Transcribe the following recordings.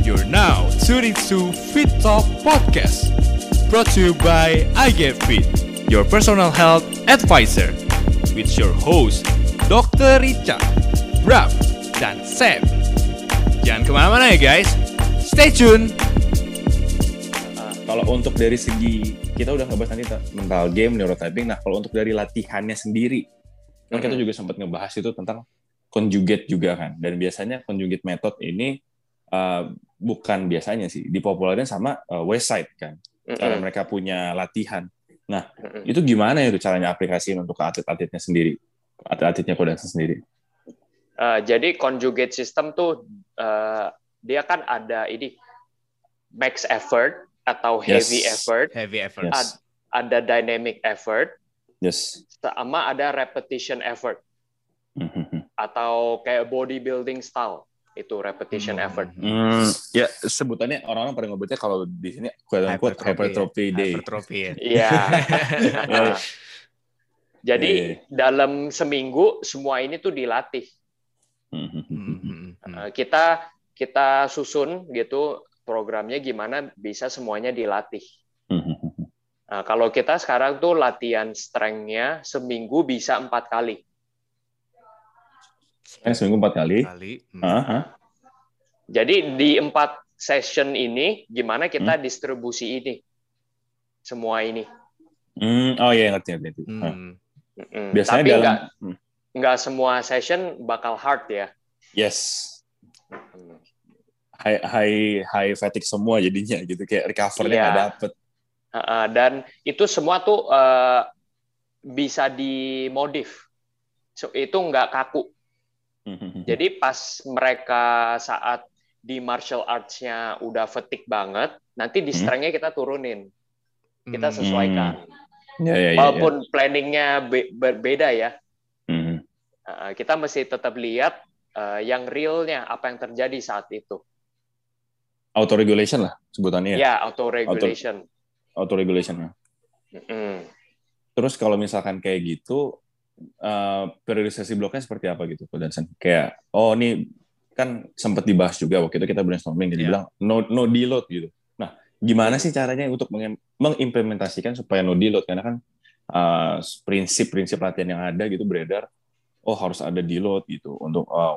You're now tuning to Fit Talk Podcast, brought to you by I Get Fit, your personal health advisor, with your host Dr. Richard, Raf, dan Sam. Jangan ke mana-mana ya guys, stay tune. Kalau untuk dari segi kita udah ngebahas nanti ta- mental game, neurotyping. Nah, kalau untuk dari latihannya sendiri, kan kita juga sempat ngebahas itu tentang conjugate juga kan. Dan biasanya conjugate method ini uh, bukan biasanya sih dipopulerin sama uh, Westside kan. Cara Mm-mm. mereka punya latihan. Mm-mm. Itu gimana ya tuh caranya aplikasiin untuk ke atlet-atletnya sendiri? Atlet-atletnya Kodansen sendiri. Uh, jadi conjugate system tuh uh, dia kan ada ini max effort atau Yes. heavy effort, Heavy effort. Yes. ada dynamic effort, Yes. sama ada repetition effort Mhm. atau kayak bodybuilding style itu repetition Hmm. effort. Hmm, ya sebutannya orang-orang pada ngobotnya kalau di sini quote unquote hypertrophy day. Hypertrophy. ya. Iya. Ya, ya. Jadi Iya, iya. dalam seminggu semua ini tuh dilatih. Mhm. Hmm. Uh, kita kita susun gitu programnya gimana bisa semuanya dilatih. Mhm. Nah, kalau kita sekarang tuh latihan strength-nya seminggu bisa empat kali. Eh, seminggu empat kali. Kali. Hmm. Aha. Jadi di empat session ini gimana kita Hmm. distribusi ini semua ini. Hmm, oh iya ngerti ngerti. Hmm. Mm-mm. Biasanya Tapi dalam nggak hmm, nggak semua session bakal hard ya. yes high high high fatigue semua jadinya gitu kayak recovernya Iya. nggak dapet. Uh-uh, dan itu semua tuh uh, bisa dimodif. So, itu nggak kaku. Mhm. Jadi pas mereka saat di martial arts-nya udah fatigue banget, nanti di Hmm. strength-nya kita turunin, kita Hmm. sesuaikan. Ya ya ya. ya. Walaupun planningnya be- berbeda ya, uh, kita mesti tetap lihat uh, yang realnya apa yang terjadi saat itu. Auto regulation lah sebutannya. Ya. Ya, auto regulation. Auto regulation. ya. Mm-mm. Terus kalau misalkan kayak gitu, eh, periodisasi bloknya seperti apa gitu, Coach Dansen? Kayak, oh ini kan sempat dibahas juga waktu itu kita brainstorming, jadi Iya. bilang no, no deload gitu. Nah, gimana sih caranya untuk mengimplementasikan supaya no deload? Karena kan eh, prinsip-prinsip latihan yang ada gitu beredar, oh harus ada deload gitu untuk eh,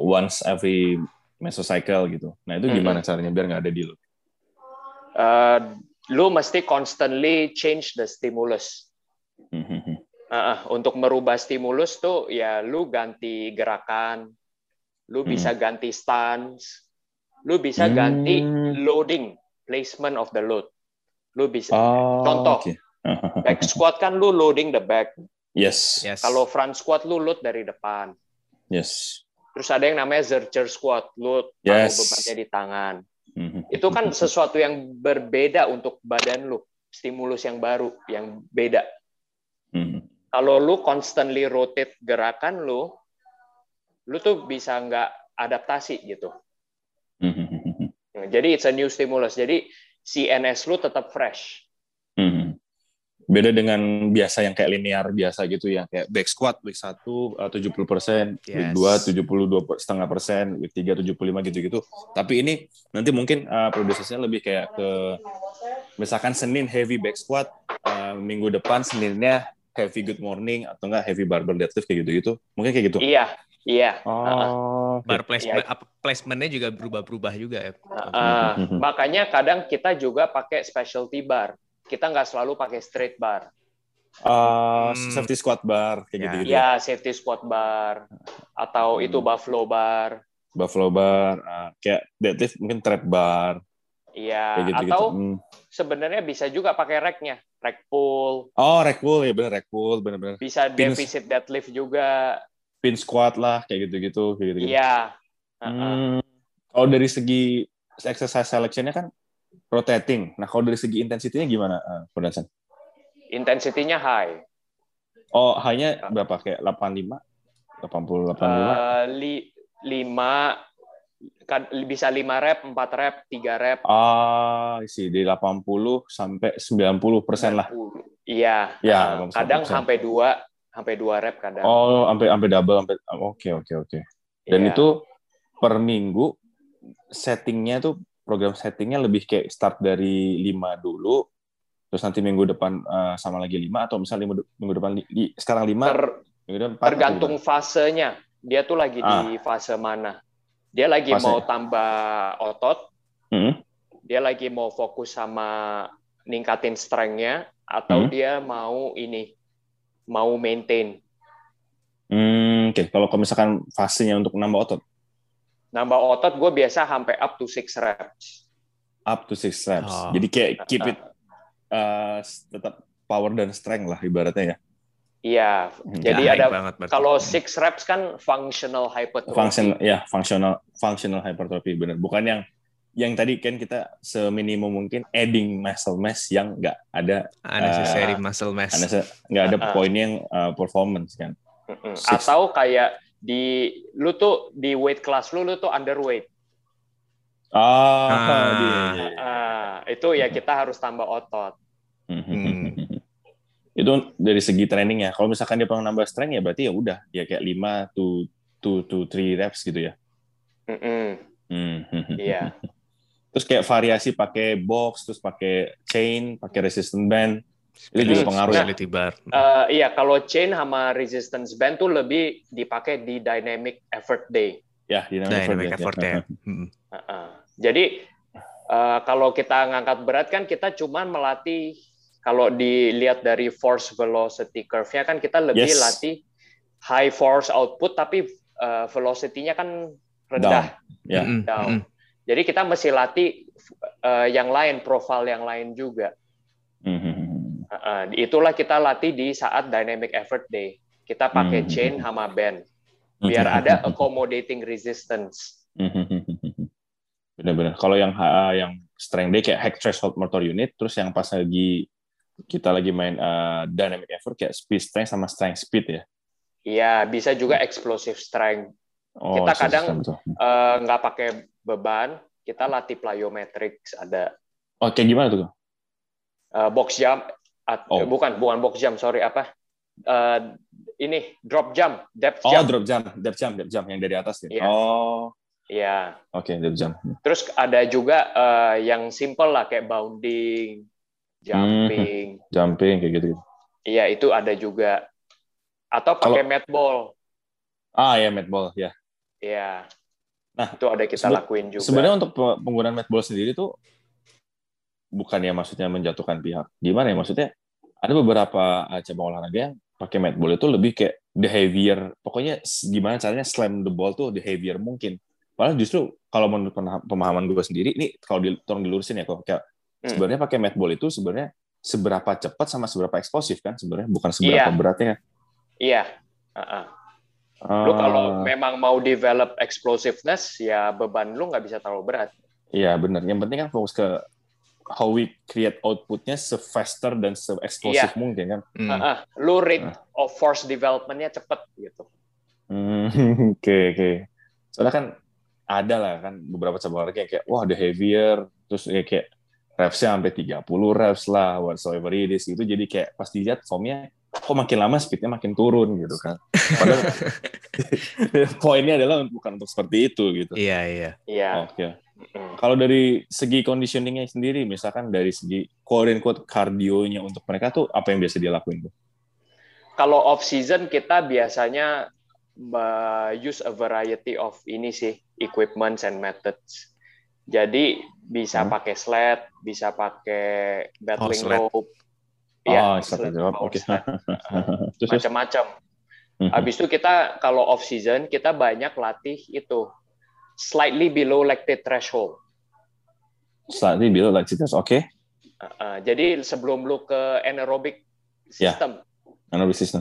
once every mesocycle gitu. Nah itu gimana caranya biar nggak ada deload? Uh, lu mesti constantly change the stimulus. Mhm. Uh, untuk merubah stimulus tuh ya lu ganti gerakan, lu Hmm. bisa ganti stance, lu bisa Hmm. ganti loading, placement of the load. Lu bisa Oh, Contoh. oke. back squat kan lu loading the back. Yes, Yes. Kalau front squat lu load dari depan. yes. Terus ada yang namanya zercher squat, lu taruh Yes. bebannya di tangan. Mhm. Itu kan sesuatu yang berbeda untuk badan lu, stimulus yang baru, yang beda. Kalau lu constantly rotate gerakan lu, lu tuh bisa nggak adaptasi gitu. Mhm. Jadi it's a new stimulus. Jadi CNS lu tetap fresh. Mhm. Beda dengan biasa yang kayak linear biasa gitu ya, kayak back squat week 1 uh, 70 persen, week Yes. 2 72 per- setengah persen, week 3 75 gitu-gitu. Tapi ini nanti mungkin uh, produsesnya lebih kayak ke misalkan Senin heavy back squat, uh, minggu depan Seninnya heavy good morning atau enggak heavy barbell deadlift kayak gitu-gitu. Mungkin kayak gitu. Iya, iya. Oh. Bar placement, Iya. placementnya juga berubah-berubah juga ya. Uh, makanya kadang kita juga pakai specialty bar. Kita nggak selalu pakai straight bar. Uh, Hmm. safety squat bar kayak Ya. gitu-gitu. Ya, safety squat bar atau Hmm. itu buffalo bar. Buffalo bar, uh, kayak deadlift mungkin trap bar Iya, gitu-gitu. atau Hmm. sebenarnya bisa juga pakai rack-nya, rack pull, Oh, rack pull ya bener rack pull bener-bener. bisa Pins. deficit deadlift juga. Pin squat lah kayak gitu-gitu kayak gitu. Iya. Uh-uh. Hmm. Kalau dari segi exercise selection-nya kan rotating. Nah, kalau dari segi intensity-nya gimana, uh, Production? Intensity-nya high. Oh, hanya berapa? Kayak 85? 80, 85? Eh, li, lima kan bisa 5 rep, 4 rep, 3 rep. Ah, isi di 80 sampai 90 persen lah. 90. Iya. Ya, 90%. kadang sampai 2 sampai 2 rep kadang. Oh, sampai sampai double sampai oke oke oke. Dan Iya. itu per minggu settingnya tuh program settingnya lebih kayak start dari 5 dulu, terus nanti minggu depan uh, sama lagi 5 atau misalnya minggu, minggu depan li, sekarang 5 Ter, minggu depan 4, tergantung fasenya. Dia tuh lagi Ah. di fase mana. Dia lagi Fase. mau tambah otot, Hmm. dia lagi mau fokus sama ningkatin strength-nya atau Hmm. dia mau ini mau maintain Hmm, oke. Kalau kalau misalkan fasenya untuk nambah otot, nambah otot gue biasa sampai up to six reps up to six reps. Oh. Jadi kayak keep it uh, tetap power dan strength lah ibaratnya ya. Iya Hmm. jadi Ya, ada banget berarti. kalau six reps kan functional hypertrophy Function ya, functional functional hypertrophy benar. Bukan yang yang tadi kan kita seminimum mungkin adding muscle mass yang nggak ada unnecessary Ah. muscle mass. ada nggak ada ah. poinnya yang uh, performance kan. Six. atau kayak di lu tuh di weight class lu lu tuh underweight Ah, Ah. iya, iya, iya. Ah, itu ya kita harus tambah otot Hmm. Itu dari segi training ya. Kalau misalkan dia pengen nambah strength ya berarti ya udah ya kayak 5 to to to 3 reps gitu ya. Mm-mm. Hmm. iya Terus kayak variasi pakai box, terus pakai chain, pakai resistance band. Itu juga pengaruh ya. Specialty bar. Eh, iya kalau chain sama resistance band tuh lebih dipakai di dynamic effort day Ya, dynamic, Dynamic effort, effort ya. ya. Hmm. Heeh. Jadi eh, kalau kita ngangkat berat kan kita cuman melatih kalau dilihat dari force velocity curve-nya kan kita lebih Yes. latih high force output tapi eh, velocity-nya kan rendah Ya. Mm-mm. down. Mm-mm. Jadi kita mesti latih eh, yang lain profile yang lain juga. Hmm. Heeh. itulah kita latih di saat dynamic effort day. Kita pakai Hmm. chain sama band biar ada accommodating resistance. Benar-benar. Kalau yang HA yang strength day kayak hack threshold motor unit, terus yang pas lagi kita lagi main uh, dynamic effort kayak speed strength sama strength speed ya. Iya, bisa juga explosive strength. Oh, Kita kadang. Eh, nggak pakai beban, kita latih plyometrics ada Oh, kayak gimana tuh? eh, box jump, at- Oh. bukan bukan box jump, sorry apa? Eh, ini drop jump, depth Oh, jump. drop jump, depth jump, depth jump yang dari atas ya. Iya. Oh, Iya. oke, depth jump. Terus ada juga eh, yang simple lah kayak bounding, jumping. Jumping kayak gitu. Iya, itu ada juga. Atau pakai mat ball. Ah, ya mat ball ya. Iya. Nah, itu ada kita lakuin juga. Sebenarnya untuk pe- penggunaan mat ball sendiri tuh bukan ya maksudnya menjatuhkan pihak. Gimana ya maksudnya? Ada beberapa uh, cabang olahraga yang pakai mat ball itu lebih kayak the heavier. Pokoknya gimana caranya slam the ball tuh the heavier mungkin. Padahal justru kalau menurut pemahaman gue sendiri, ini kalau di, tolong dilurusin ya, kok kayak Hmm. Sebenarnya pakai mat ball itu sebenarnya seberapa cepat sama seberapa eksplosif kan sebenarnya bukan seberapa Iya. beratnya. Iya. Heeh. Lu Ah, kalau memang mau develop explosiveness, ya beban lu nggak bisa terlalu berat. Iya benar. Yang penting kan fokus ke how we create outputnya se-faster dan se-eksplosif Iya. mungkin kan. Hmm. Heeh. Lu rate Ah. of force development-nya cepet gitu. Hmm, Oke oke. Soalnya kan ada lah kan beberapa cabang olahraga yang kayak wah the heavier terus ya kayak repsnya sampai 30 reps lah whatsoever it is gitu jadi kayak pas dilihat formnya kok makin lama speednya makin turun gitu kan. Padahal poinnya adalah bukan untuk seperti itu gitu. Iya, iya. Iya. Oke. Mm. Kalau dari segi conditioningnya sendiri, misalkan dari segi quote unquote kardionya untuk mereka tuh apa yang biasa dia lakuin tuh? Kalau off season kita biasanya uh, use a variety of ini sih equipments and methods. Jadi bisa Hmm. pakai sled, bisa pakai battling sled. rope, oh, ya, seperti sled Oke. terus. macam-macam. Mhm. Habis itu kita kalau off season kita banyak latih itu slightly below lactate threshold. Slightly below lactate, oke. Uh, uh, jadi sebelum lu ke anaerobic Ya. system, Anaerobic system.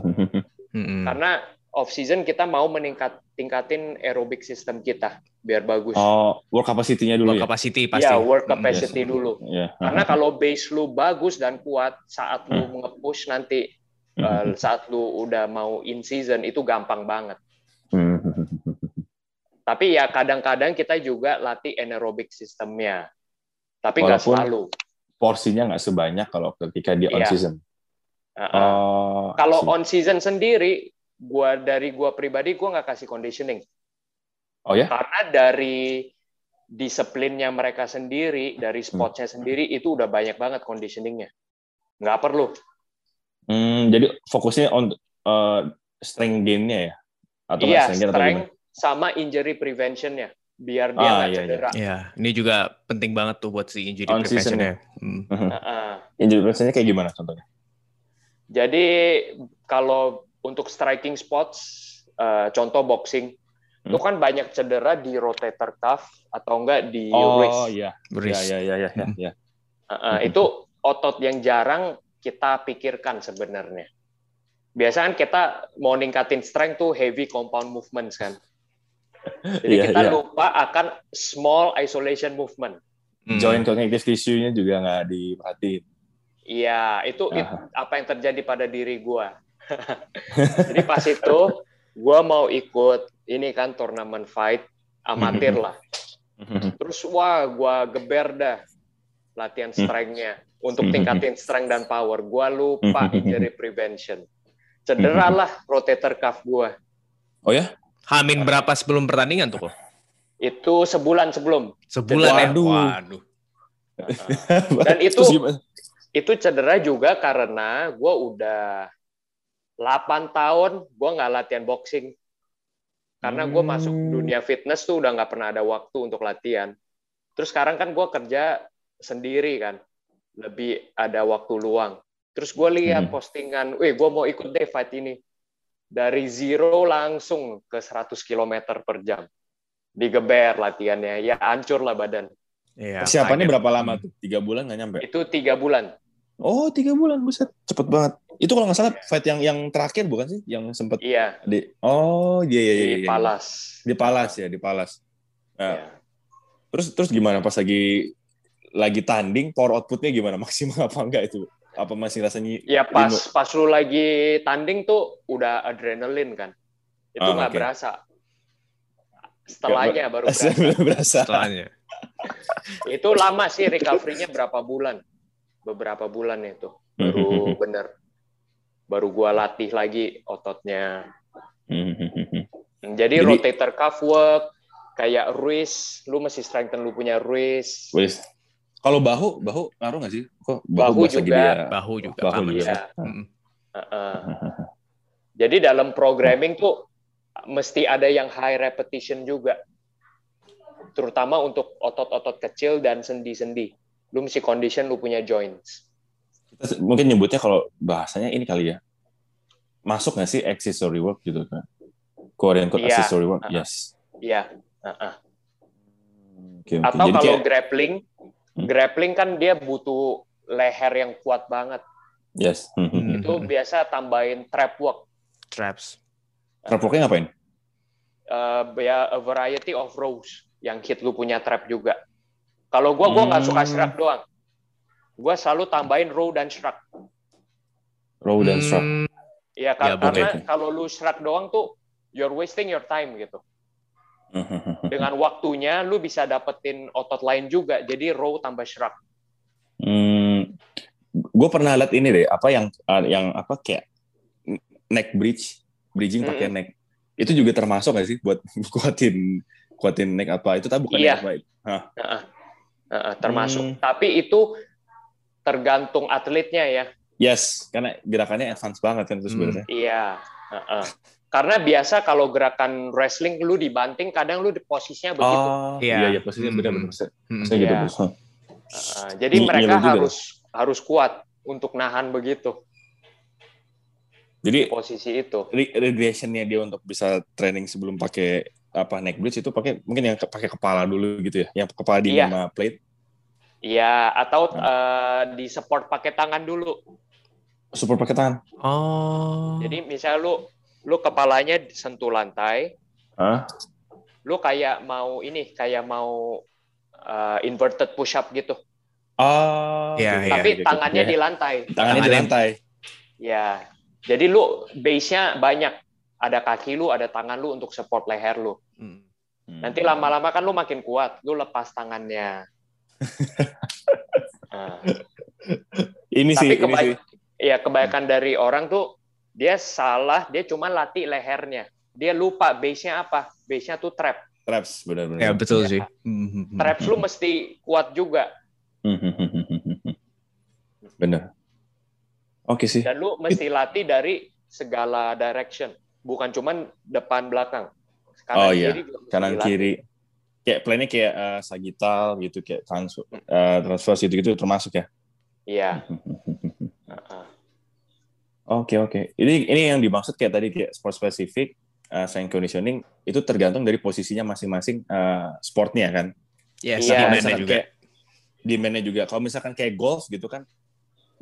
Mm-mm. karena off season kita mau meningkat tingkatin aerobic system kita biar bagus. oh, work capacity-nya dulu Work ya? capacity pasti. Ya, work Mm-mm. capacity Yes. dulu. Iya. Karena kalau base lu bagus dan kuat, saat lu Hmm. nge-push nanti, Mhm. uh, saat lu udah mau in season, itu gampang banget. Mhm. Tapi ya kadang-kadang kita juga latih anaerobic sistemnya. Tapi nggak selalu. Porsinya nggak sebanyak kalau ketika dia on Iya. season. Uh-uh. Oh, Kalau I see. on season sendiri, gua dari gua pribadi gua nggak kasih conditioning Oh ya? karena dari disiplinnya mereka sendiri dari sportsnya sendiri itu udah banyak banget conditioningnya. Nggak perlu. Hmm, jadi fokusnya on uh, strength gain-nya ya? Atau iya, strength strength sama injury prevention-nya biar dia Ah, nggak iya, iya. cedera. Ya, ini juga penting banget tuh buat si injury On season prevention-nya. Hmm. Heeh. Injury prevention-nya kayak gimana contohnya? Jadi kalau untuk striking spots, eh, contoh boxing, Hmm. itu kan banyak cedera di rotator cuff atau enggak di Oh wrist. iya, iya, Wrist. iya, iya, iya, iya, Hmm. iya. Heeh, itu otot yang jarang kita pikirkan sebenarnya. Biasanya kan kita mau ningkatin strength tuh heavy compound movements kan. Jadi Iya, kita iya. lupa akan small isolation movement. Hmm. Joint connective tissue-nya juga nggak diperhatiin. Iya, itu it- apa yang terjadi pada diri gua. Jadi pas itu gua mau ikut ini kan turnamen fight amatir lah. Terus wah gua geber dah latihan Hmm. strength-nya untuk Hmm. tingkatin strength dan power. Gua lupa Hmm. injury prevention. Cedera lah rotator cuff gua. Oh ya? Hamin berapa sebelum pertandingan tuh kok? Itu sebulan sebelum. Sebulan ya? Waduh. Waduh. Dan itu itu cedera juga karena gua udah 8 tahun gua nggak latihan boxing. Karena gue masuk Hmm. dunia fitness tuh udah nggak pernah ada waktu untuk latihan. Terus sekarang kan gue kerja sendiri kan, lebih ada waktu luang. Terus gue lihat Hmm. postingan, wih gue mau ikut deh fight ini. Dari zero langsung ke 100 km per jam. Digeber latihannya, ya hancur lah badan. Iya, Persiapannya berapa lama tuh? Tiga bulan nggak nyampe? Itu tiga bulan. Oh, tiga bulan, buset. Cepet banget. Itu kalau nggak salah fight yang yang terakhir bukan sih? Yang sempet Iya, di... Oh, iya, iya, iya. di iya. Palas. Di Palas ya, di Palas. Nah, Iya. Terus terus gimana pas lagi lagi tanding, power outputnya gimana? Maksimal apa enggak itu? Apa masih rasanya Ya pas Lino. pas lu lagi tanding tuh udah adrenalin kan. Itu Ah, nggak oke. berasa. Setelahnya baru berasa. berasa? Setelahnya. Itu lama sih recovery-nya berapa bulan? Beberapa bulan itu Hmm, baru bener. Baru gua latih lagi ototnya. Jadi, Jadi- rotator cuff work kayak wrist, lu mesti strengthen lu punya wrist. Wis. Kalau bahu, bahu ngaruh nggak sih? Kok Bahu lagi juga. dia- Bahu juga Bahu juga. sih. Iya. Hmm. Heeh. Jadi dalam programming tuh mesti ada yang high repetition juga. Terutama untuk otot-otot kecil dan sendi-sendi. Lu mesti condition lu punya joints. Kita mungkin nyebutnya kalau bahasanya ini kali ya. Masuk nggak sih accessory work gitu kan? And quote Iya. accessory work. Uh-uh. Yes. Iya. heeh. Oke, oke. Atau Jadi kalau kayak- grappling, Hmm. grappling kan dia butuh leher yang kuat banget. yes. Hmm, hmm, hmm. Itu biasa tambahin trap work. Traps. Trap worknya ngapain? Eh, ya a variety of rows yang hit lu punya trap juga. Kalau gua gua nggak Hmm. suka shrug doang. Gua selalu tambahin row dan shrug. Row dan strap. Hmm, Iya kan Ya, karena kalau lu shrug doang tuh you're wasting your time gitu. Hmm, hmm, hmm, hmm. Dengan waktunya lu bisa dapetin otot lain juga. Jadi row tambah shrug. Hmm, gue pernah lihat ini deh, apa yang uh, yang apa kayak neck bridge, bridging pakai Mm-mm. neck. Itu juga termasuk nggak sih buat kuatin kuatin neck apa? Itu tapi bukan Iya. apa? Heeh, termasuk. Hmm. Tapi itu tergantung atletnya ya. Yes, karena gerakannya advance banget kan itu Hmm. sebenarnya. Iya. heeh. Karena biasa kalau gerakan wrestling lu dibanting, kadang lu di posisinya begitu. Oh, Iya. iya iya posisinya Hmm. benar-benar. hmm. Maksudnya gitu. Iya. Heeh. jadi Nyi- mereka nyilu juga. harus harus kuat untuk nahan begitu Jadi posisi itu. re- regressionnya dia untuk bisa training sebelum pakai apa neck bridge itu pakai mungkin yang ke- pakai kepala dulu gitu ya, yang kepala di sama plate Iya, atau Hmm. eh, di support pakai tangan dulu. support pakai tangan. Oh. Jadi misalnya lu lu kepalanya sentuh lantai, Hah? lu kayak mau ini, kayak mau eh, inverted push up gitu. Oh, Iya, oke, iya. Tapi gitu. tangannya Iya. di lantai. tangannya di lantai. Ya. Jadi lu base-nya banyak. Ada kaki lu, ada tangan lu untuk support leher lu. Hmm. Nanti lama-lama kan lu makin kuat, lu lepas tangannya. Nah, ini sih, tapi ini sih. ya kebanyakan dari orang tuh dia salah, dia cuma latih lehernya. Dia lupa base-nya apa? Base-nya tuh trap. traps benar-benar. Ya betul Ya. sih. Hmm. traps lu mesti kuat juga Bener. Oke sih. dan lu mesti latih dari segala direction, bukan cuman depan belakang. Oh, iya. kiri juga mesti Kanan kiri. Kayak plannya kayak eh, sagittal gitu, kayak transfer, eh, transfer gitu-gitu termasuk ya. Iya. Heeh. Oke oke. Ini ini yang dimaksud kayak tadi kayak sport spesifik, uh, strength conditioning itu tergantung dari posisinya masing-masing eh, sportnya kan. Ya, Iya. misalkan juga. kayak demandnya juga. Kalau misalkan kayak golf gitu kan,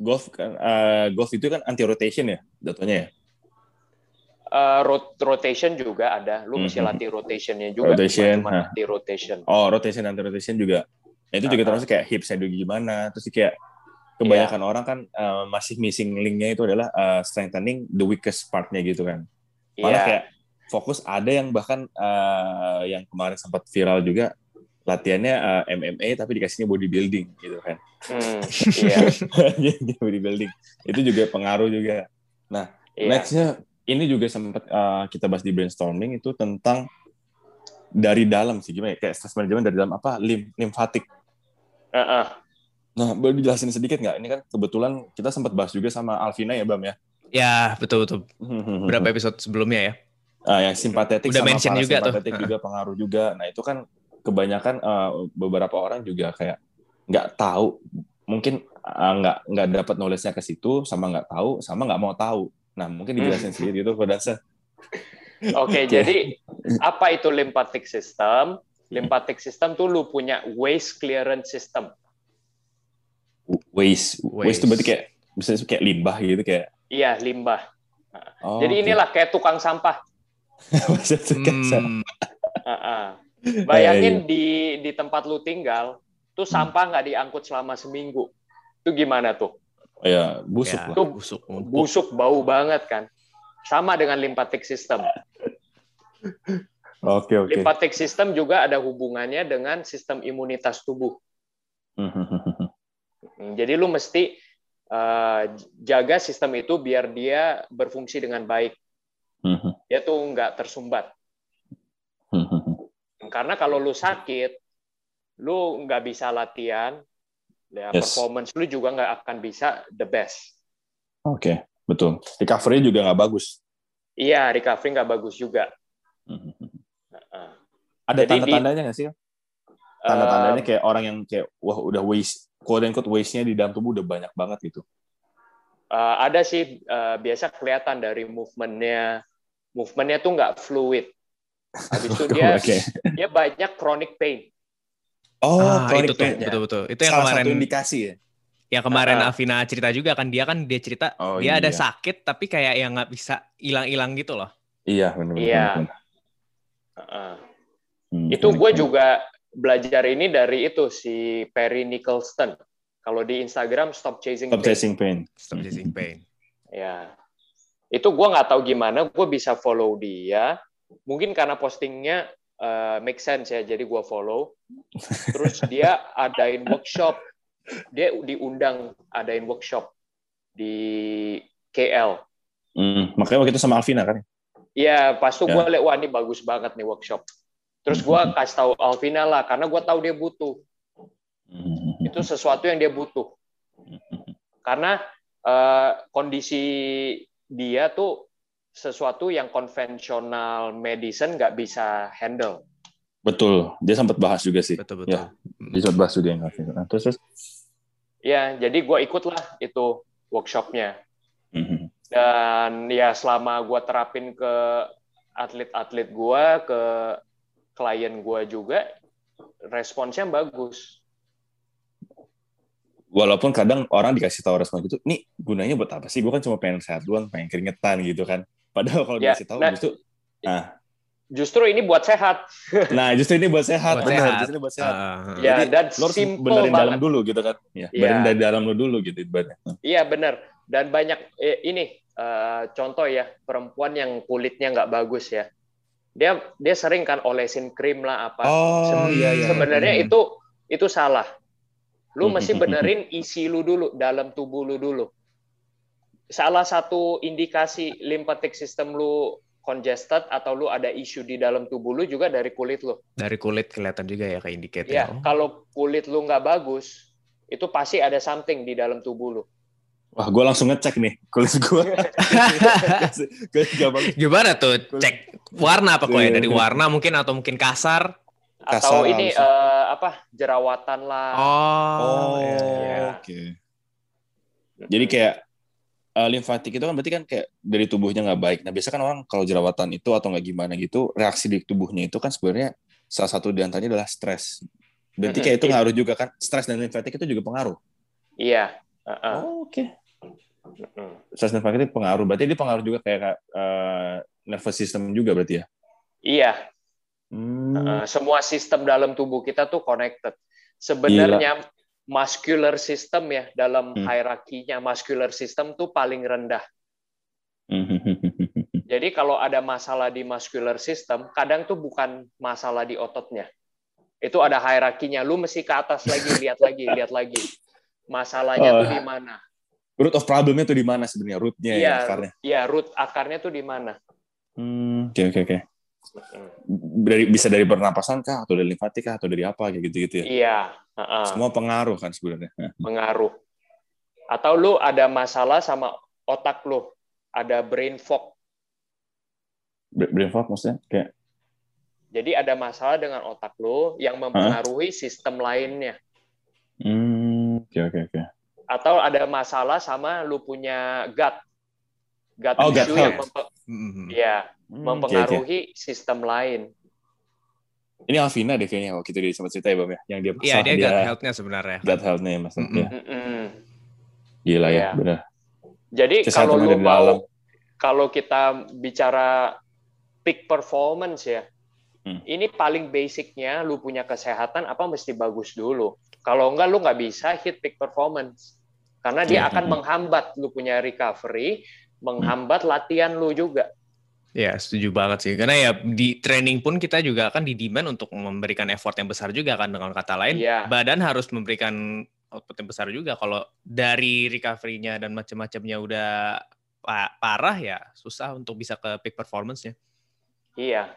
golf kan eh, golf itu kan anti rotation ya, jatuhnya ya. Eh, rot- rotation juga ada. Lu mesti Mhm. latih rotationnya juga. Rotation, cuma latih rotation. Oh, rotation anti rotation juga. Nah, itu juga Uh-huh. termasuk kayak hips juga gimana. Terus kayak kebanyakan orang kan eh, masih missing linknya itu adalah eh, strengthening the weakest partnya gitu kan. Malah Iya. kayak fokus ada yang bahkan eh, yang kemarin sempat viral juga latihannya eh, MMA tapi dikasihnya bodybuilding gitu kan. Hmm, iya. Bodybuilding itu juga pengaruh juga. iya. Nextnya ini juga sempat uh, kita bahas di brainstorming itu tentang dari dalam sih gimana ya kayak stress management dari dalam apa lim limfatik. Heeh. Nah boleh dijelasin sedikit nggak? Ini kan kebetulan kita sempat bahas juga sama Alvina ya Bam ya. Ya, betul betul. Berapa episode sebelumnya ya? Ah, yang simpatetik Udah sama mention juga tuh. parasimpatetik juga pengaruh juga. Nah itu kan kebanyakan uh, beberapa orang juga kayak nggak tahu mungkin uh, nggak nggak dapat knowledge-nya ke situ sama nggak tahu sama nggak mau tahu. Nah mungkin dijelasin sedikit gitu Kodansa. Oke, jadi apa itu lymphatic system? Lymphatic system tuh lu punya waste clearance system. Waste. Waste itu berarti kayak bisa kayak limbah gitu kayak. Iya, limbah. Oh, jadi inilah kayak tukang sampah. Maksudnya kayak- Hmm, Heeh. Iya, Bayangin di di tempat lu tinggal, tuh Hmm. sampah nggak diangkut selama seminggu. Itu gimana tuh? Oh, ya busuk ya, lah. Busuk. Busuk, bau banget kan? Sama dengan lymphatic system. Oke oke. Lymphatic system juga ada hubungannya dengan sistem imunitas tubuh. Hmm, Jadi lu mesti uh, jaga sistem itu biar dia berfungsi dengan baik. Dia tuh nggak tersumbat. Karena kalau lu sakit, lu nggak bisa latihan, ya Yes. performance lu juga nggak akan bisa the best. Oke betul. Recovery juga nggak bagus. Iya, recovery nggak bagus juga. Heeh. Ada Jadi di- tanda-tandanya nggak sih? Tanda-tandanya Um, kayak orang yang kayak wah udah waste, quote unquote waste-nya di dalam tubuh udah banyak banget gitu. Uh, ada sih uh, biasa kelihatan dari movementnya, movementnya tuh nggak fluid. Habis itu dia Oke. dia banyak chronic pain. Oh, ah, itu tuh, pain. betul betul. Itu yang Salah kemarin satu indikasi ya. yang kemarin Ah. Alvina cerita juga kan dia kan dia cerita Oh, dia ada iya. sakit tapi kayak yang nggak bisa hilang-hilang gitu loh. Iya benar. Iya. Uh, itu gue juga belajar ini dari itu si Perry Nicholson. Kalau di Instagram Stop Chasing Stop Pain. chasing pain. Stop chasing pain. Ya, itu gue nggak tahu gimana gue bisa follow dia. Mungkin karena postingnya uh, make sense ya, jadi gue follow. Terus dia adain workshop, dia diundang adain workshop di KL. Hmm, makanya waktu itu sama Alvina kan. Iya, pas tuh Ya. gue liat wah ini bagus banget nih workshop. Terus gue kasih tahu Alvina lah, karena gue tahu dia butuh. Hmm. Itu sesuatu yang dia butuh. Karena eh, kondisi dia tuh sesuatu yang konvensional medicine nggak bisa handle. Betul. Dia sempat bahas juga sih. Betul betul. Ya. Dia sempat bahas juga yang. Nah, terus terus. Ya, jadi gue ikutlah itu workshopnya. Hmm. Dan ya selama gue terapin ke atlet-atlet gue, ke klien gue juga, responsnya bagus. Walaupun kadang orang dikasih tahu respon gitu, nih gunanya buat apa sih? Gue kan cuma pengen sehat doang, pengen keringetan gitu kan. Padahal kalau Ya, dikasih tahu nah- justru, nah, Justru ini buat sehat. nah justru ini buat sehat, Buat benar. sehat. Justru ini buat sehat. Ah. Ya, Jadi, dan lo harus simple benerin dalam banget. dulu gitu kan. Ya, Iya. benerin dari dalam lo dulu gitu ibaratnya. Iya benar. Dan banyak eh, ini eh, contoh ya perempuan yang kulitnya nggak bagus ya. Dia dia sering kan olesin krim lah apa. Oh Se- iya iya. Sebenarnya Hmm. itu itu salah. Lu Hmm, mesti hmm, benerin isi lu dulu dalam tubuh lu dulu. Salah satu indikasi lymphatic system lu congested atau lu ada isu di dalam tubuh lu juga dari kulit lu. Dari kulit kelihatan juga ya kayak indicate. Ya, oh. kalau kulit lu nggak bagus, itu pasti ada something di dalam tubuh lu. Wah, gue langsung ngecek nih kulit gue. Gimana tuh cek warna apa kok ya? Dari warna mungkin atau mungkin kasar? Atau kasar ini uh, apa jerawatan lah. Oh, oh ya. oke. Okay. Jadi kayak uh, limfatik itu kan berarti kan kayak dari tubuhnya nggak baik. Nah biasa kan orang kalau jerawatan itu atau nggak gimana gitu, reaksi di tubuhnya itu kan sebenarnya salah satu di antaranya adalah stres. Berarti kayak itu ngaruh juga kan, stres dan limfatik itu juga pengaruh. Iya. Uh -uh. Oh, Oke. Okay. Stres dan itu pengaruh. Berarti ini pengaruh juga kayak uh, nervous system juga berarti ya? Iya. Hmm. Uh, semua sistem dalam tubuh kita tuh connected. Sebenarnya Gila. Muscular system ya dalam hmm. hierarkinya muscular system tuh paling rendah. Jadi kalau ada masalah di muscular system, kadang tuh bukan masalah di ototnya. Itu ada hierarkinya. Lu mesti ke atas lagi, lihat lagi, lihat lagi. Masalahnya oh. tuh di mana? root of problemnya tuh di mana sebenarnya rootnya ya, ya akarnya iya root akarnya tuh di mana hmm, oke oke oke dari bisa dari pernapasan kah atau dari limfatik kah atau dari apa kayak gitu gitu ya? Iya uh -uh. semua pengaruh kan sebenarnya. Pengaruh. Atau lu ada masalah sama otak lu? Ada brain fog? Brain fog maksudnya? Kayak jadi ada masalah dengan otak lu yang mempengaruhi huh? sistem lainnya. Hmm oke oke oke. Atau ada masalah sama lu punya gut. Gut oh, issue gut yang mempe mm-hmm. ya hmm, mempengaruhi okay, okay. sistem lain. Ini Alvina deh kayaknya waktu itu dia sempat cerita ya Bang ya, yang dia Iya, dia, dia gut health-nya sebenarnya. Gut health-nya ya Mas. Mm-hmm. Ya. Gila ya, ya benar. Jadi kalau lu mau dalam. kalau kita bicara peak performance ya, hmm. ini paling basicnya lu punya kesehatan apa mesti bagus dulu. Kalau enggak lu nggak bisa hit peak performance. Karena dia iya. akan menghambat lu punya recovery, menghambat latihan lu juga. Ya, setuju banget sih. Karena ya di training pun kita juga akan didemand untuk memberikan effort yang besar juga kan dengan kata lain. Ya. Badan harus memberikan output yang besar juga. Kalau dari recovery-nya dan macam-macamnya udah parah ya susah untuk bisa ke peak performance-nya. Iya.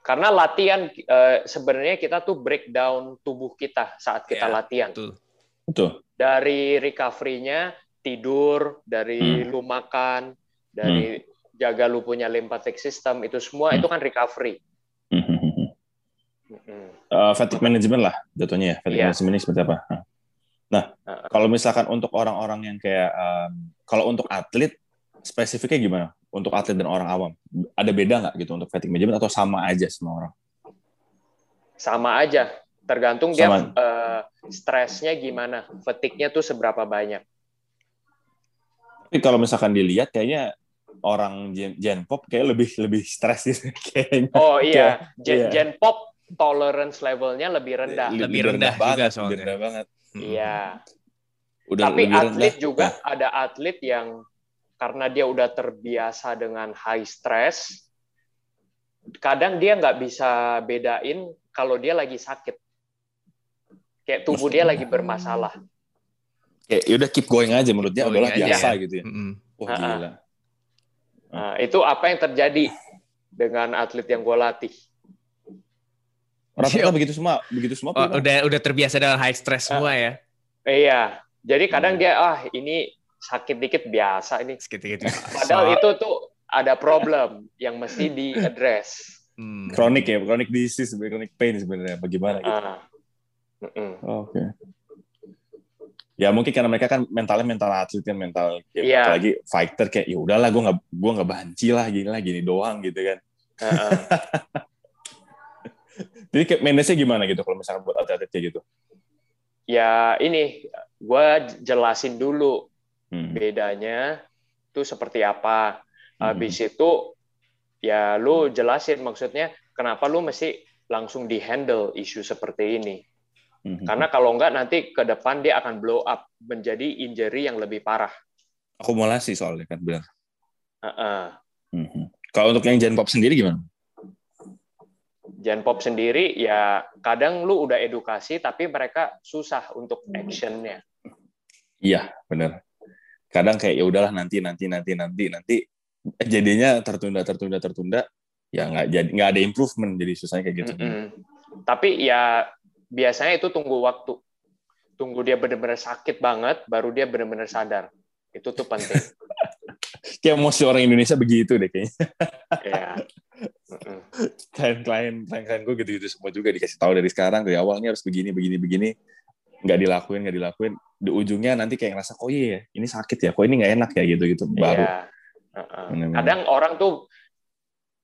Karena latihan uh, sebenarnya kita tuh breakdown tubuh kita saat kita ya, latihan. Betul. Betul. Dari recovery-nya tidur, dari hmm. lu makan, dari hmm. Jaga lu punya lymphatic system itu semua hmm. itu kan recovery. Hmm. Uh, fatigue management lah jatuhnya ya. Fatigue yeah. management ini seperti apa? Nah, uh, kalau misalkan untuk orang-orang yang kayak um, kalau untuk atlet spesifiknya gimana? untuk atlet dan orang awam? Ada beda nggak gitu untuk fatigue management atau sama aja semua orang? Sama aja, tergantung sama. dia uh, stresnya gimana, fatigue-nya tuh seberapa banyak. Tapi kalau misalkan dilihat kayaknya orang Gen, Gen Pop kayak lebih lebih stres gitu kayaknya. Oh iya, Gen, iya. Gen Pop tolerance levelnya lebih rendah. Lebih, lebih rendah, rendah banget, juga soalnya. Lebih rendah banget. Iya. Udah Tapi atlet rendah. juga ada atlet yang karena dia udah terbiasa dengan high stress, kadang dia nggak bisa bedain kalau dia lagi sakit. Kayak tubuh dia lagi bermasalah. Kayak udah keep going aja menurut dia adalah biasa gitu ya. Mm Wah gila. Nah, itu apa yang terjadi dengan atlet yang gue latih. Rata-rata begitu semua, begitu semua. Oh, udah udah terbiasa dengan high stress semua ya. Iya. Jadi kadang hmm. dia ah ini sakit dikit biasa ini. Sakit dikit. Padahal itu tuh ada problem yang mesti di address. Hmm. Kronik ya, kronik disease, kronik pain sebenarnya. Bagaimana gitu? Uh. Oh, Oke. Okay. Ya mungkin karena mereka kan mentalnya mental atlet kan mental ya, yeah. apalagi fighter kayak ya udahlah gue nggak gue nggak banci lah gini lah gini doang gitu kan. Uh -uh. Jadi kayak manage gimana gitu kalau misalnya buat atlet kayak gitu? Ya ini gue jelasin dulu Hmm. Bedanya itu seperti apa. Habis hmm. itu ya lu jelasin maksudnya kenapa lu mesti langsung di-handle isu seperti ini. Hmm. Karena kalau enggak nanti ke depan dia akan blow up menjadi injury yang lebih parah. Akumulasi soalnya kan benar. Uh -uh. Hmm. Kalau untuk yang Gen Pop sendiri gimana? Gen Pop sendiri ya kadang lu udah edukasi tapi mereka susah untuk actionnya. Iya benar kadang kayak ya udahlah nanti nanti nanti nanti nanti jadinya tertunda tertunda tertunda ya nggak jadi nggak ada improvement jadi susahnya kayak gitu Mm-mm. Tapi ya biasanya itu tunggu waktu. Tunggu dia benar-benar sakit banget, baru dia benar-benar sadar. Itu tuh penting. kayak emosi orang Indonesia begitu deh kayaknya ya. Mm-mm. klien-klien klien-klien gue gitu-gitu semua juga dikasih tahu dari sekarang dari awalnya harus begini begini begini nggak dilakuin nggak dilakuin di ujungnya nanti kayak ngerasa kok iya ya, ini sakit ya kok ini nggak enak ya gitu gitu baru Iya. Benar-benar. Kadang orang tuh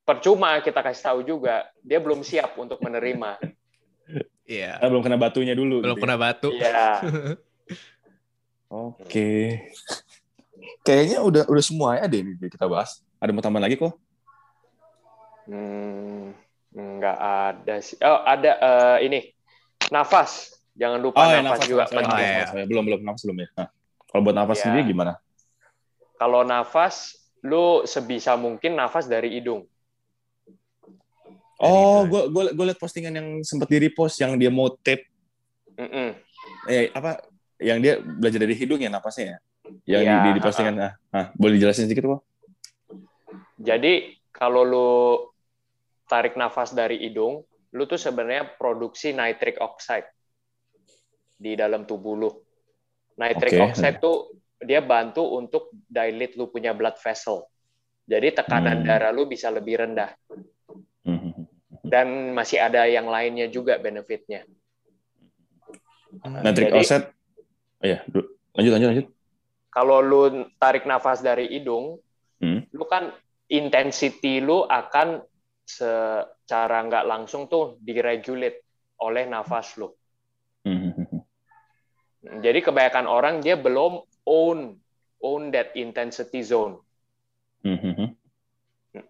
percuma kita kasih tahu juga, dia belum siap untuk menerima. Iya. Belum kena batunya dulu Belum gitu ya. kena batu. Iya. oke kayaknya udah udah semuanya deh ini kita bahas ada mau tambah lagi kok Hmm, nggak ada sih. Oh, ada eh, ini. Nafas. Jangan lupa ya, nafas, juga nafas, penting. Oh, iya. nafas. belum belum nafas belum ya Nah, kalau buat nafas Iya. sendiri gimana Kalau nafas, lu sebisa mungkin nafas dari hidung. Oh gue gue gue liat postingan yang sempat di repost yang dia mau tape Mm-mm. eh apa yang dia belajar dari hidung ya napasnya ya yang Iya, di, di, postingan ah, ah, boleh dijelasin sedikit kok Jadi kalau lu tarik nafas dari hidung, lu tuh sebenarnya produksi nitric oxide di dalam tubuh lu. Nitric Oke. oxide tuh dia bantu untuk dilate lu punya blood vessel. Jadi tekanan Hmm. darah lu bisa lebih rendah. Dan masih ada yang lainnya juga benefitnya. Nitric Jadi- oxide oh ya lanjut lanjut lanjut Kalau lu tarik nafas dari hidung, Hmm. lu kan intensity lu akan secara nggak langsung tuh diregulate oleh nafas lu. Mhm. Jadi kebanyakan orang dia belum own own that intensity zone. Mhm.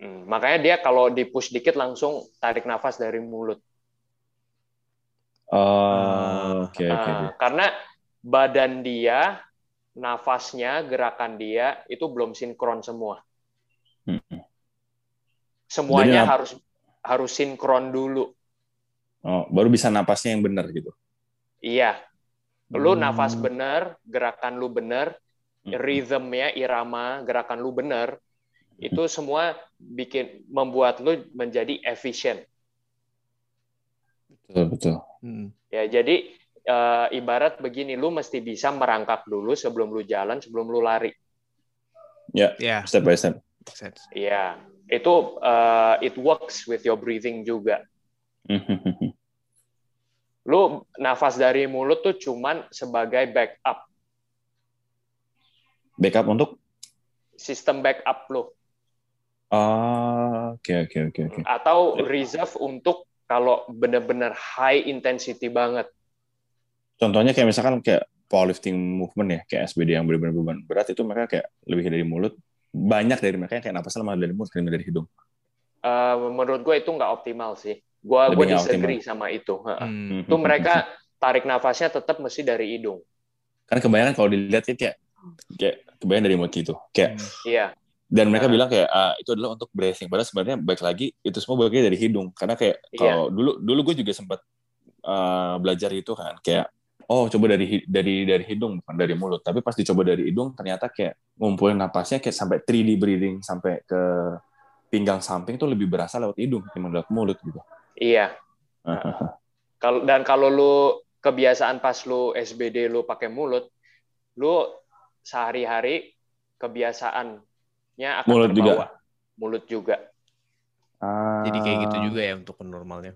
Mm-mm. Makanya dia kalau di push dikit langsung tarik nafas dari mulut. Oh, oke oke Ah, karena badan dia, nafasnya, gerakan dia itu belum sinkron semua. Semuanya Jadi harus harus sinkron dulu. oh baru bisa napasnya yang benar gitu Iya, lu Hmm. nafas bener, gerakan lu bener, Mhm. rhythmnya, irama, gerakan lu bener, itu semua bikin membuat lu menjadi efisien. betul betul Hmm. Ya, jadi eh, ibarat begini, lu mesti bisa merangkak dulu sebelum lu jalan, sebelum lu lari. ya Ya, step by step. Iya, itu eh, it works with your breathing juga. Lu nafas dari mulut tuh cuman sebagai backup, backup untuk sistem backup lu. Ah oke oke oke oke atau reserve untuk kalau benar-benar high intensity banget. contohnya kayak misalkan kayak powerlifting movement ya kayak SBD yang benar-benar beban berat itu mereka kayak lebih dari mulut banyak dari mereka yang kayak napasnya malah dari mulut ketimbang dari hidung Eh, menurut gue itu nggak optimal sih. Gue Lebih gue disagree sama itu. Heeh. Hmm. Itu mereka tarik nafasnya tetap mesti dari hidung. kan kebanyakan kalau dilihat ya kayak kayak kebanyakan dari mulut gitu kayak Iya, dan mereka Nah. bilang kayak ah, itu adalah untuk breathing padahal sebenarnya baik lagi itu semua bagian dari hidung karena kayak Iya. kalau dulu dulu gue juga sempat ah, belajar itu kan kayak oh coba dari dari dari hidung bukan dari mulut tapi pas dicoba dari hidung ternyata kayak ngumpulin napasnya kayak sampai 3D breathing sampai ke pinggang samping tuh lebih berasa lewat hidung ketimbang lewat mulut gitu iya. Kalau dan kalau lu kebiasaan pas lu SBD lu pakai mulut, lu sehari-hari kebiasaannya akan Mulut juga. terbawa. Mulut juga. Ah, Jadi kayak gitu juga ya untuk normalnya.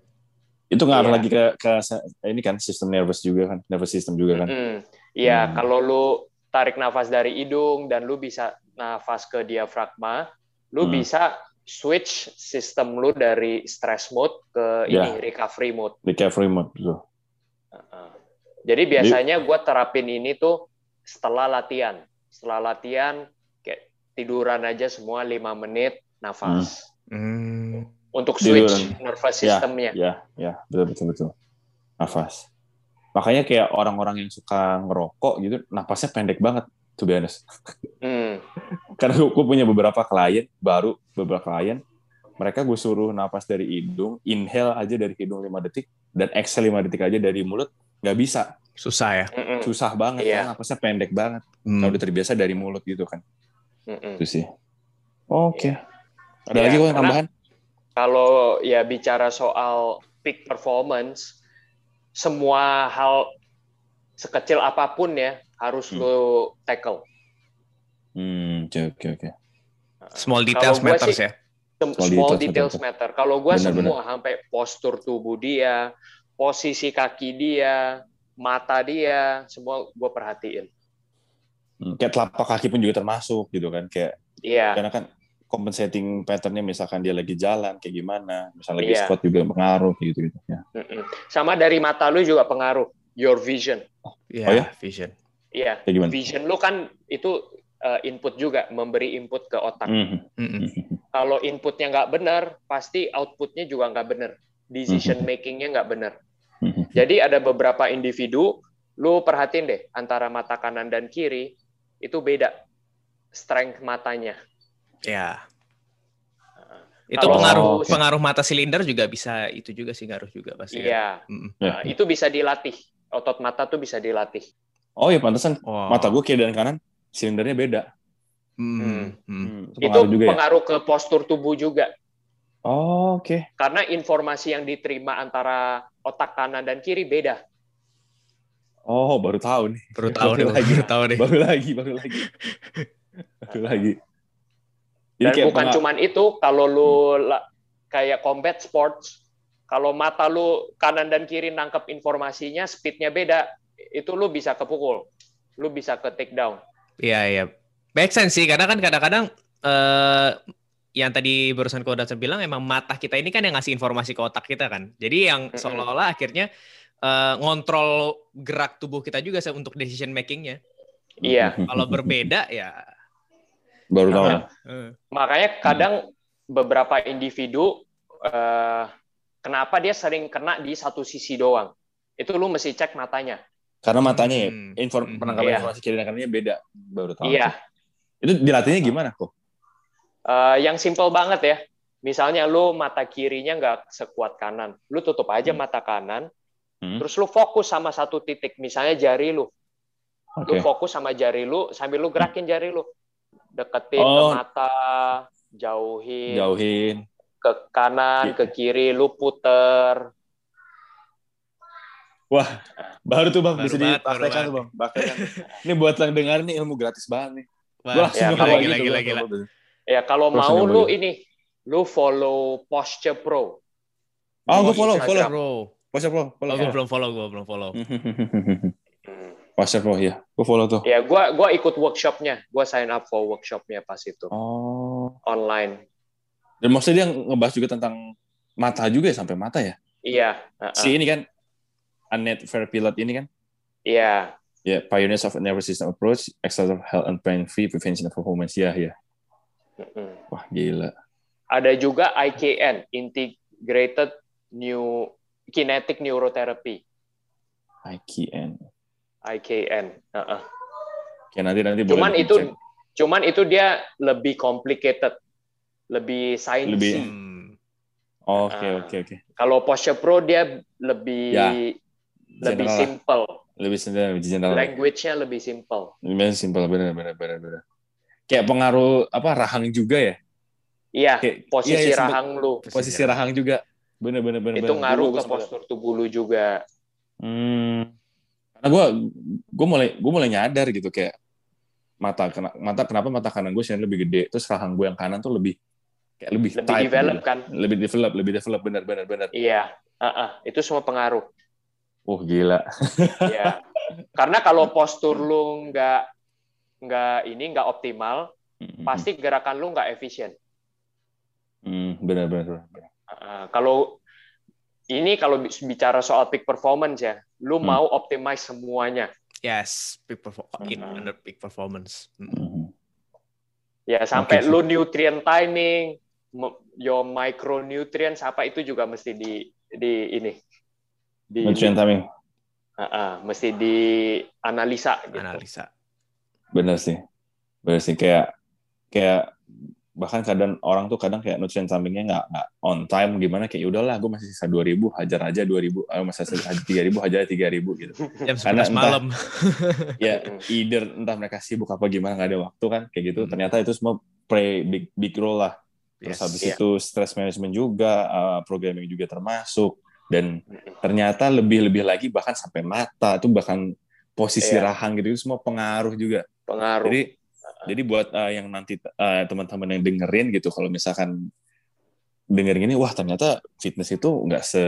itu ngaruh Iya. lagi ke ke se- ini kan sistem nervous juga kan nervous system juga kan Mm, Iya, Hmm. kalau lu tarik nafas dari hidung dan lu bisa nafas ke diafragma, lu Hmm. bisa switch sistem lu dari stress mode ke Ya. ini recovery mode. recovery mode gitu. Uh-uh. Jadi biasanya gue terapin ini tuh setelah latihan. Setelah latihan tiduran aja semua lima menit nafas Hmm. untuk switch Tiduran. nervous Ya, systemnya. Ya, ya, betul betul betul. Nafas. Makanya kayak orang-orang yang suka ngerokok gitu, napasnya pendek banget, to be honest. Hmm. Karena gue punya beberapa klien, baru beberapa klien, mereka gue suruh napas dari hidung, inhale aja dari hidung 5 detik, dan exhale 5 detik aja dari mulut, nggak bisa. Susah ya. Susah banget, Iya. karena napasnya pendek banget. Hmm. Kalau udah terbiasa dari mulut gitu kan. Mm-mm. Itu sih. Oke. Ada Ya, lagi kok tambahan? Kalau ya bicara soal peak performance, semua hal sekecil apa pun ya harus Hmm. lo tackle. Hmm, oke oke oke. Small details Kalau gua matters sih- ya. Small Small details, details matter. Kalau gue Benar, semua sampai postur tubuh dia, posisi kaki dia, mata dia, semua gue perhatiin. Hmm, Kayak telapak kaki pun juga termasuk gitu kan. Kayak Iya, karena kan compensating patternnya misalkan dia lagi jalan kayak gimana, misalnya lagi Iya. squat juga pengaruh kayak gitu gitu ya. Mm-mm. sama dari mata lu juga pengaruh. Your vision. Iya, Oh ya? vision. Iya, gimana? vision lu kan itu uh, input juga, memberi input ke otak. Hmm. Mm-mm. Kalau inputnya nggak benar, pasti outputnya juga nggak benar. Decision Mm-hmm. makingnya nggak benar. Jadi ada beberapa individu, lu perhatiin deh antara mata kanan dan kiri itu beda strength matanya. Ya. Itu Kalau- pengaruh Oh, pengaruh mata silinder juga bisa itu juga sih ngaruh juga pasti. kan? Iya, Mm-mm. Nah, itu bisa dilatih. Otot mata tuh bisa dilatih. Oh ya pantesan Oh. mata gue kiri dan kanan silindernya beda. Mm, Hmm. mm. Hmm, itu Itu pengaruh juga ya. pengaruh ke postur tubuh juga. Oh, oke. Karena informasi yang diterima antara otak kanan dan kiri beda. Oh, baru tahu nih. Baru tahu deh, lagi. baru tahu deh. Baru lagi, baru lagi. baru lagi. Jadi Dan kayak bukan cuman itu, kalau lu la- kayak combat sports, kalau mata lu kanan dan kiri nangkep informasinya, speednya beda, itu lu bisa kepukul. Lu bisa ke take down. Iya, iya. Make sense sih, karena kan kadang-kadang eh yang tadi barusan Ko Datsun bilang emang mata kita ini kan yang ngasih informasi ke otak kita kan. Jadi yang seolah-olah akhirnya eh, ngontrol gerak tubuh kita juga se- untuk decision makingnya. Iya. Kalau berbeda ya. baru tahu. Nah, eh, Makanya kadang beberapa individu eh, kenapa dia sering kena di satu sisi doang. Itu lu mesti cek matanya. Karena matanya ya, Hmm. inform, Hmm. penangkapan Iya. informasi kiri dan kanannya beda. Baru tahu. Iya. Itu dilatihnya gimana kok? Eh, yang simple banget ya. Misalnya lu mata kirinya nggak sekuat kanan, lu tutup aja Hmm. mata kanan, Hmm. terus lu fokus sama satu titik, misalnya jari lu. Lu Oke. fokus sama jari lu sambil lu gerakin jari lu. Deketin Oh. ke mata, jauhin, Jauhin. ke kanan, ke kiri, lu puter. Wah, baru tuh bang Baru bisa dipraktekkan tuh bang. Ini buat yang dengar nih ilmu gratis banget nih. Gue langsung Ya, nyoba kalau gitu, gila, gila, gila. Ya kalau Terus mau lu gitu. ini, lu follow Posture Pro. Oh, gue follow, Instagram. follow. Bro. Posture Pro, follow. Oh, gue belum follow, gue belum follow. Hmm. Posture Pro, ya. Gue follow tuh. Ya, gua gua ikut workshopnya, gua sign up for workshopnya pas itu Oh. online. Dan maksudnya dia ngebahas juga tentang mata juga ya, sampai mata ya? Iya, uh-uh. Si ini kan, Annette Fairpilot ini kan? iya. Ya, Pioneers of Nervous System Approach, Exercise Health and Pain Free Prevention of Performance. Ya, ya. Mm-mm. Wah, gila. Ada juga IKN, Integrated New Kinetic Neurotherapy, IKN. IKN. Uh-uh. Oke, nanti nanti boleh Cuman itu, dicek. cuman itu dia lebih complicated, lebih Lebih- sciencey. Hmm. Oke, Ah. oke, oke. Kalau Posture Pro dia lebih Ya, lebih general simple, Lebih sederhana, lebih general. language-nya lebih simple. Lebih simpel, benar, benar, benar, benar. Kayak pengaruh apa rahang juga ya? Iya, Kayak, posisi iya, iya, rahang lu posisi rahang juga. Benar, benar, benar. itu benar. ngaruh ke postur tubuh lu juga. Hmm. Karena gue gue mulai gue mulai nyadar gitu kayak mata kena, mata kenapa mata kanan gue sih lebih gede terus rahang gue yang kanan tuh lebih kayak lebih Lebih tight develop gitu. kan? lebih develop lebih develop benar benar benar Iya, uh-uh. itu semua pengaruh. oh gila Iya. Karena kalau postur lu nggak nggak ini nggak optimal, Hmm, pasti gerakan lu nggak efisien. hmm, benar benar benar. Uh, kalau ini kalau bicara soal peak performance ya, lu Hmm. mau optimize semuanya. Yes, peak perform in Hmm. under peak performance. Hmm. Hmm. Ya sampai sih. lu nutrient timing, your micronutrients apa itu juga mesti di di ini di nutrient timing Uh-uh, mesti dianalisa gitu. Analisa. benar sih benar sih kayak kayak bahkan kadang orang tuh kadang kayak nutrient sampingnya nggak nggak on time gimana kayak "Ya udahlah gue masih sisa 2000 hajar aja 2000 eh, masih sisa 3000 hajar 3000 gitu Jam Karena 11 malam. ya either entah mereka sibuk apa gimana nggak ada waktu kan kayak gitu Hmm. ternyata itu semua play big big role lah terus Yes. habis Iya. itu stress management juga uh, programming juga termasuk dan ternyata lebih-lebih lagi bahkan sampai mata tuh bahkan posisi Iya. rahang gitu itu semua pengaruh juga pengaruh jadi jadi buat uh, yang nanti uh, teman-teman yang dengerin gitu kalau misalkan dengerin ini wah ternyata fitness itu nggak se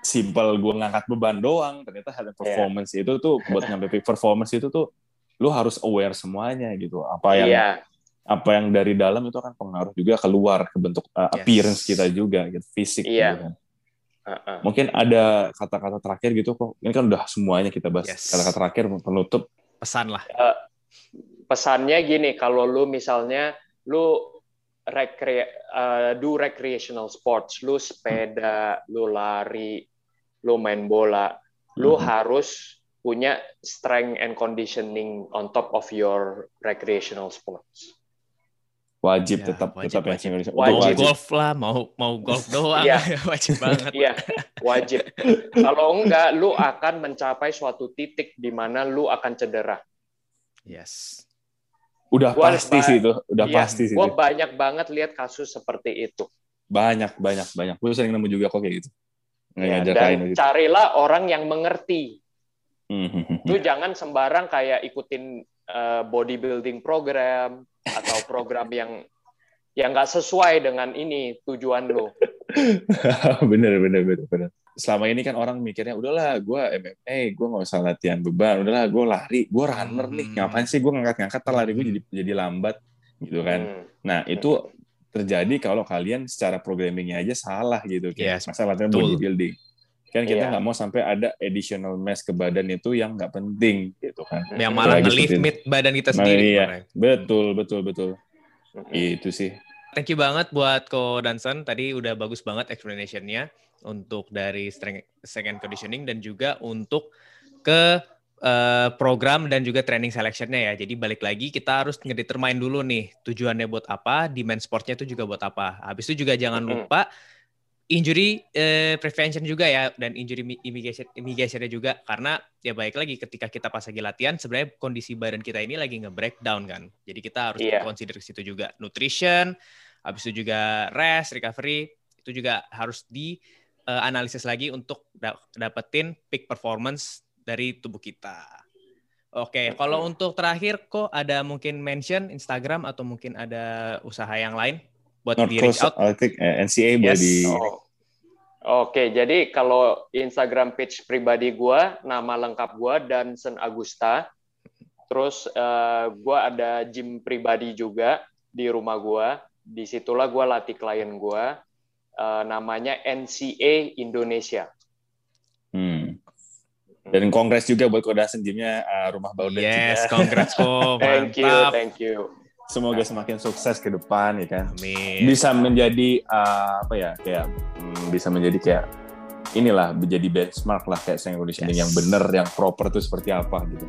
simpel gue ngangkat beban doang ternyata hal performance itu tuh buat nyampe performance itu tuh lu harus aware semuanya gitu apa yang iya apa yang dari dalam itu akan pengaruh juga keluar ke bentuk uh, Yes. appearance kita juga gitu fisik Iya. gitu kan. Heeh. mungkin ada kata-kata terakhir gitu kok ini kan udah semuanya kita bahas Yes. kata-kata terakhir penutup Pesan lah. Pesannya gini kalau lu misalnya lu recre uh, do recreational sports lu sepeda lu lari lu main bola lu Mhm. harus punya strength and conditioning on top of your recreational sports wajib Ya, tetap wajib, tetap ya wajib. Indonesia. Wajib. Mau golf lah, mau mau golf doang. Iya. wajib banget. Iya, wajib. Kalau enggak, lu akan mencapai suatu titik di mana lu akan cedera. Yes. Udah Gua pasti sih itu udah Iya, pasti sih Gue banyak banget lihat kasus seperti itu. banyak banyak banyak gue sering nemu juga kok kayak gitu Ya, dan gitu carilah orang yang mengerti. Hmm. Lu jangan sembarang kayak ikutin uh, bodybuilding program atau program yang yang nggak sesuai dengan ini tujuan lu. bener bener bener bener selama ini kan orang mikirnya udahlah gue MMA gue nggak usah latihan beban udahlah gue lari gue runner nih Hmm. ngapain sih gue ngangkat-ngangkat lari gue jadi jadi lambat gitu kan Hmm. nah itu terjadi kalau kalian secara programmingnya aja salah gitu kayak Yes, masa latihan betul. bodybuilding kan kita Iya. nggak mau sampai ada additional mass ke badan itu yang nggak penting gitu kan Yang malah mid badan kita Nah, sendiri. iya. kemarin. betul betul betul Hmm. itu sih Thank you banget buat Ko Danson. Tadi udah bagus banget explanation-nya untuk dari strength, strength and conditioning dan juga untuk ke eh, program dan juga training selection-nya ya. Jadi balik lagi kita harus ngedetermine dulu nih tujuannya buat apa, demand sportnya itu juga buat apa. Habis itu juga jangan lupa injury eh, prevention juga ya dan injury mi- mitigation mitigation juga karena ya baik lagi ketika kita pas lagi latihan sebenarnya kondisi badan kita ini lagi nge-breakdown kan. Jadi kita harus Iya. consider ke situ juga nutrition, habis itu juga rest, recovery itu juga harus di eh, analisis lagi untuk da- dapetin peak performance dari tubuh kita. Oke, kalau untuk terakhir kok ada mungkin mention Instagram atau mungkin ada usaha yang lain buat North di reach Coast out? Eh, NCA boleh Yes. di Oh. Oke, jadi kalau Instagram page pribadi gua, nama lengkap gua Dansen Agusta. Terus eh, gua ada gym pribadi juga di rumah gua. Di situlah gua latih klien gua. Eh, namanya NCA Indonesia. Hmm. Dan kongres juga buat Kodasen gymnya uh, rumah baru dan Yes, congrats kok. Thank you, Mantap. thank you. Semoga semakin sukses ke depan ya kan. Amin. Bisa menjadi uh, apa ya kayak hmm, bisa menjadi kayak inilah menjadi benchmark lah kayak saya conditioning Yes. yang benar yang proper itu seperti apa gitu.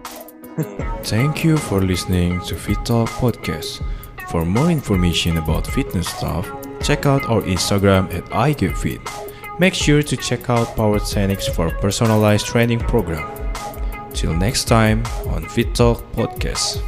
Thank you for listening to Fit Talk Podcast. For more information about fitness stuff, check out our Instagram at iGetFit. Make sure to check out Power Techniques for personalized training program. Till next time on Fit Talk Podcast.